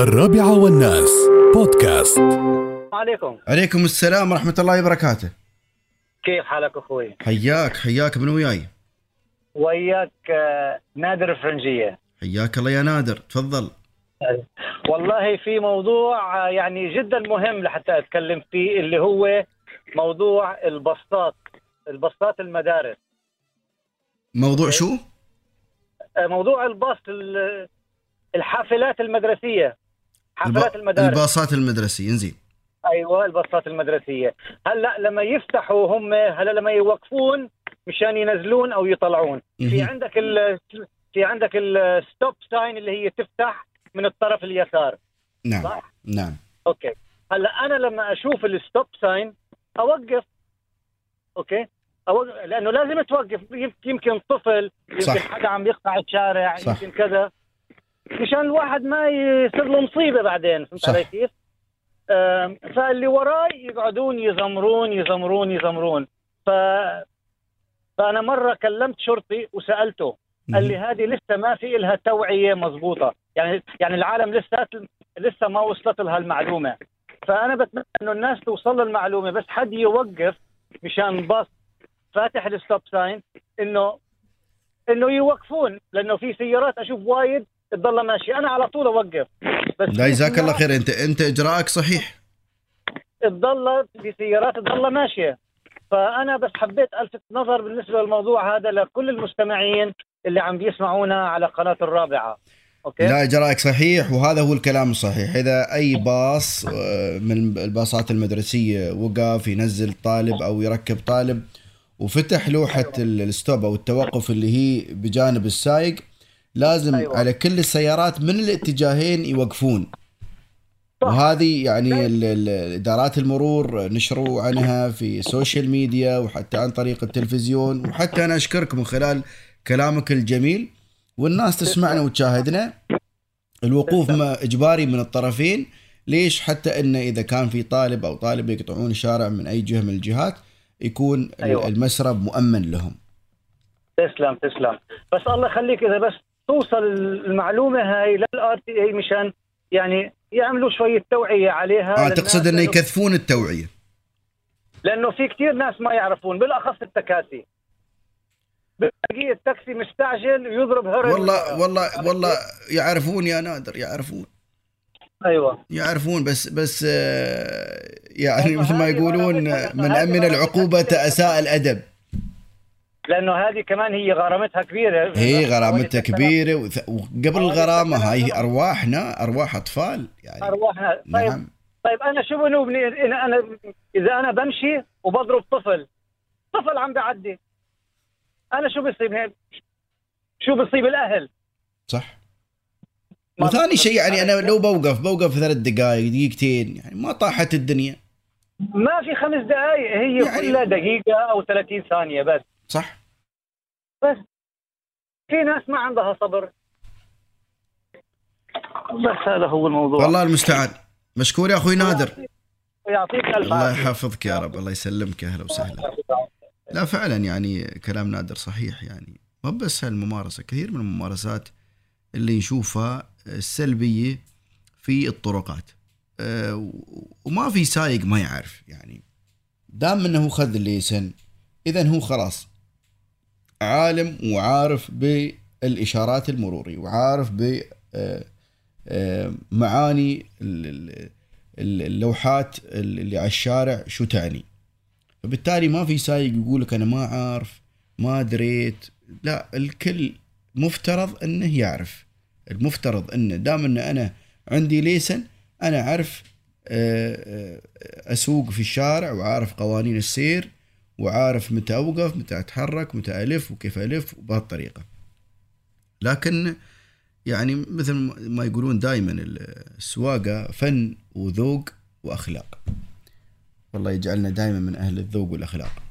الرابعة والناس. بودكاست. عليكم. عليكم السلام ورحمة الله وبركاته. كيف حالك أخوي؟ حياك حياك. من وياي؟ وياك آه، نادر الفرنجية. حياك الله يا نادر. تفضل. والله في موضوع آه، يعني جدا مهم لحتى أتكلم فيه اللي هو موضوع البسطات البسطات المدارس. موضوع شو؟ آه، موضوع الباص ال- الحافلات المدرسية. حافلات الب- المدارس. الباصات المدرسية إنزين. أيوه الباصات المدرسية. هلا لما يفتحوا هم هلا لما يوقفون مشان ينزلون أو يطلعون. في. عندك ال في عندك ال stop sign اللي هي تفتح من الطرف اليسار. نعم صح؟ نعم. okay. هلا أنا لما أشوف ال stop sign أوقف. أوكي؟ أوقف. لأنه لازم توقف. يم- يمكن طفل يمكن صح. حدا عم يقطع الشارع صح. يمكن كذا. مشان الواحد ما يصير له مصيبة بعدين فهمت. علي كيف؟ فاللي وراي يقعدون يزمرون يزمرون يزمرون ف فأنا مرة كلمت شرطي وسألته قال لي هذه لسه ما في لها توعية مضبوطة يعني يعني العالم لسه لسه ما وصلت لها المعلومة فأنا بتمنى إنه الناس توصل المعلومة بس حد يوقف مشان باص فاتح ال stop sign انه إنه يوقفون لأنه في سيارات أشوف وايد تضل ماشيه أنا على طول أوقف. بس لا جزاك الله خير. انت أنت اجراءك صحيح. تضل في سيارات تضل ماشية. فأنا بس حبيت ألفت نظر بالنسبة للموضوع هذا لكل المستمعين اللي عم بيسمعونا على قناة الرابعة. okay؟ لا اجراءك صحيح وهذا هو الكلام الصحيح. إذا أي باص آه، من الباصات المدرسية وقف ينزل طالب أو يركب طالب وفتح لوحة ال- ال stop أو التوقف اللي هي بجانب السايق لازم أيوة. على كل السيارات من الاتجاهين يوقفون. صح. وهذه يعني إدارات المرور نشروا عنها في ال social media وحتى عن طريق التلفزيون. وحتى أنا أشكرك من خلال كلامك الجميل. والناس تسمعنا وتشاهدنا. الوقوف ما إجباري من الطرفين. ليش؟ حتى انه إذا كان في طالب أو طالب يقطعون الشارع من أي جهة من الجهات يكون أيوة. المسرب مؤمن لهم. تسلم تسلم. بس الله يخليك إذا بس توصل المعلومة هاي للار تي اي مشان يعني يعملوا شوية توعية عليها. آه تقصد إنه يكثفون التوعية. لأنه في كثير ناس ما يعرفون بالأخص التكاسي. بتلاقيه التاكسي مستعجل ويضرب هرن والله والله والله يعرفون يا نادر يعرفون. أيوه. يعرفون بس بس آه، يعني مثل ما يقولون من أمن العقوبة. أساء الأدب. لأنه هذه كمان هي غرامتها كبيرة. هي غرامتها كبيرة وث- وقبل الغرامة هاي أرواحنا أرواح أطفال يعني. أرواحنا. طيب نعم. طيب أنا شو بنوبني أنا أنا إذا أنا بمشي وبضرب طفل طفل عم بعدي أنا شو بيصيبني شو بيصيب الأهل؟ صح. وثاني شيء يعني أنا. لو بوقف بوقف ثلاث دقائق دقيقتين يعني ما طاحت الدنيا. ما في خمس دقائق هي يعني- كلها دقيقة أو 30 ثانية بس. صح. بس. في ناس ما عندها صبر. بس هذا هو الموضوع. والله المستعان. مشكور يا أخوي نادر. ويعطيك ألف الله يحفظك يا رب. الله يسلمك. أهلا وسهلا. لا فعلا يعني كلام نادر صحيح يعني. مو بس هالممارسة كثير من الممارسات اللي نشوفها السلبية في الطرقات. أه، و- وما في سايق ما يعرف يعني. دام إنه خذ الليسن اذا هو خلاص. عالم وعارف بالإشارات المرورية وعارف ب أه، أه، معاني ال- ال- ال- اللوحات اللي على الشارع شو تعني. فبالتالي ما في سايق يقول لك أنا ما عارف ما دريت لا الكل مفترض إنه يعرف. المفترض انه دام إن أنا عندي ليسن أنا أعرف آه، آه، أسوق في الشارع وعارف قوانين السير وعارف متى أوقف متى أتحرك متى ألف وكيف ألف بهالطريقه لكن يعني مثل ما يقولون دائما السواقة فن وذوق وأخلاق. والله يجعلنا دائما من أهل الذوق والأخلاق.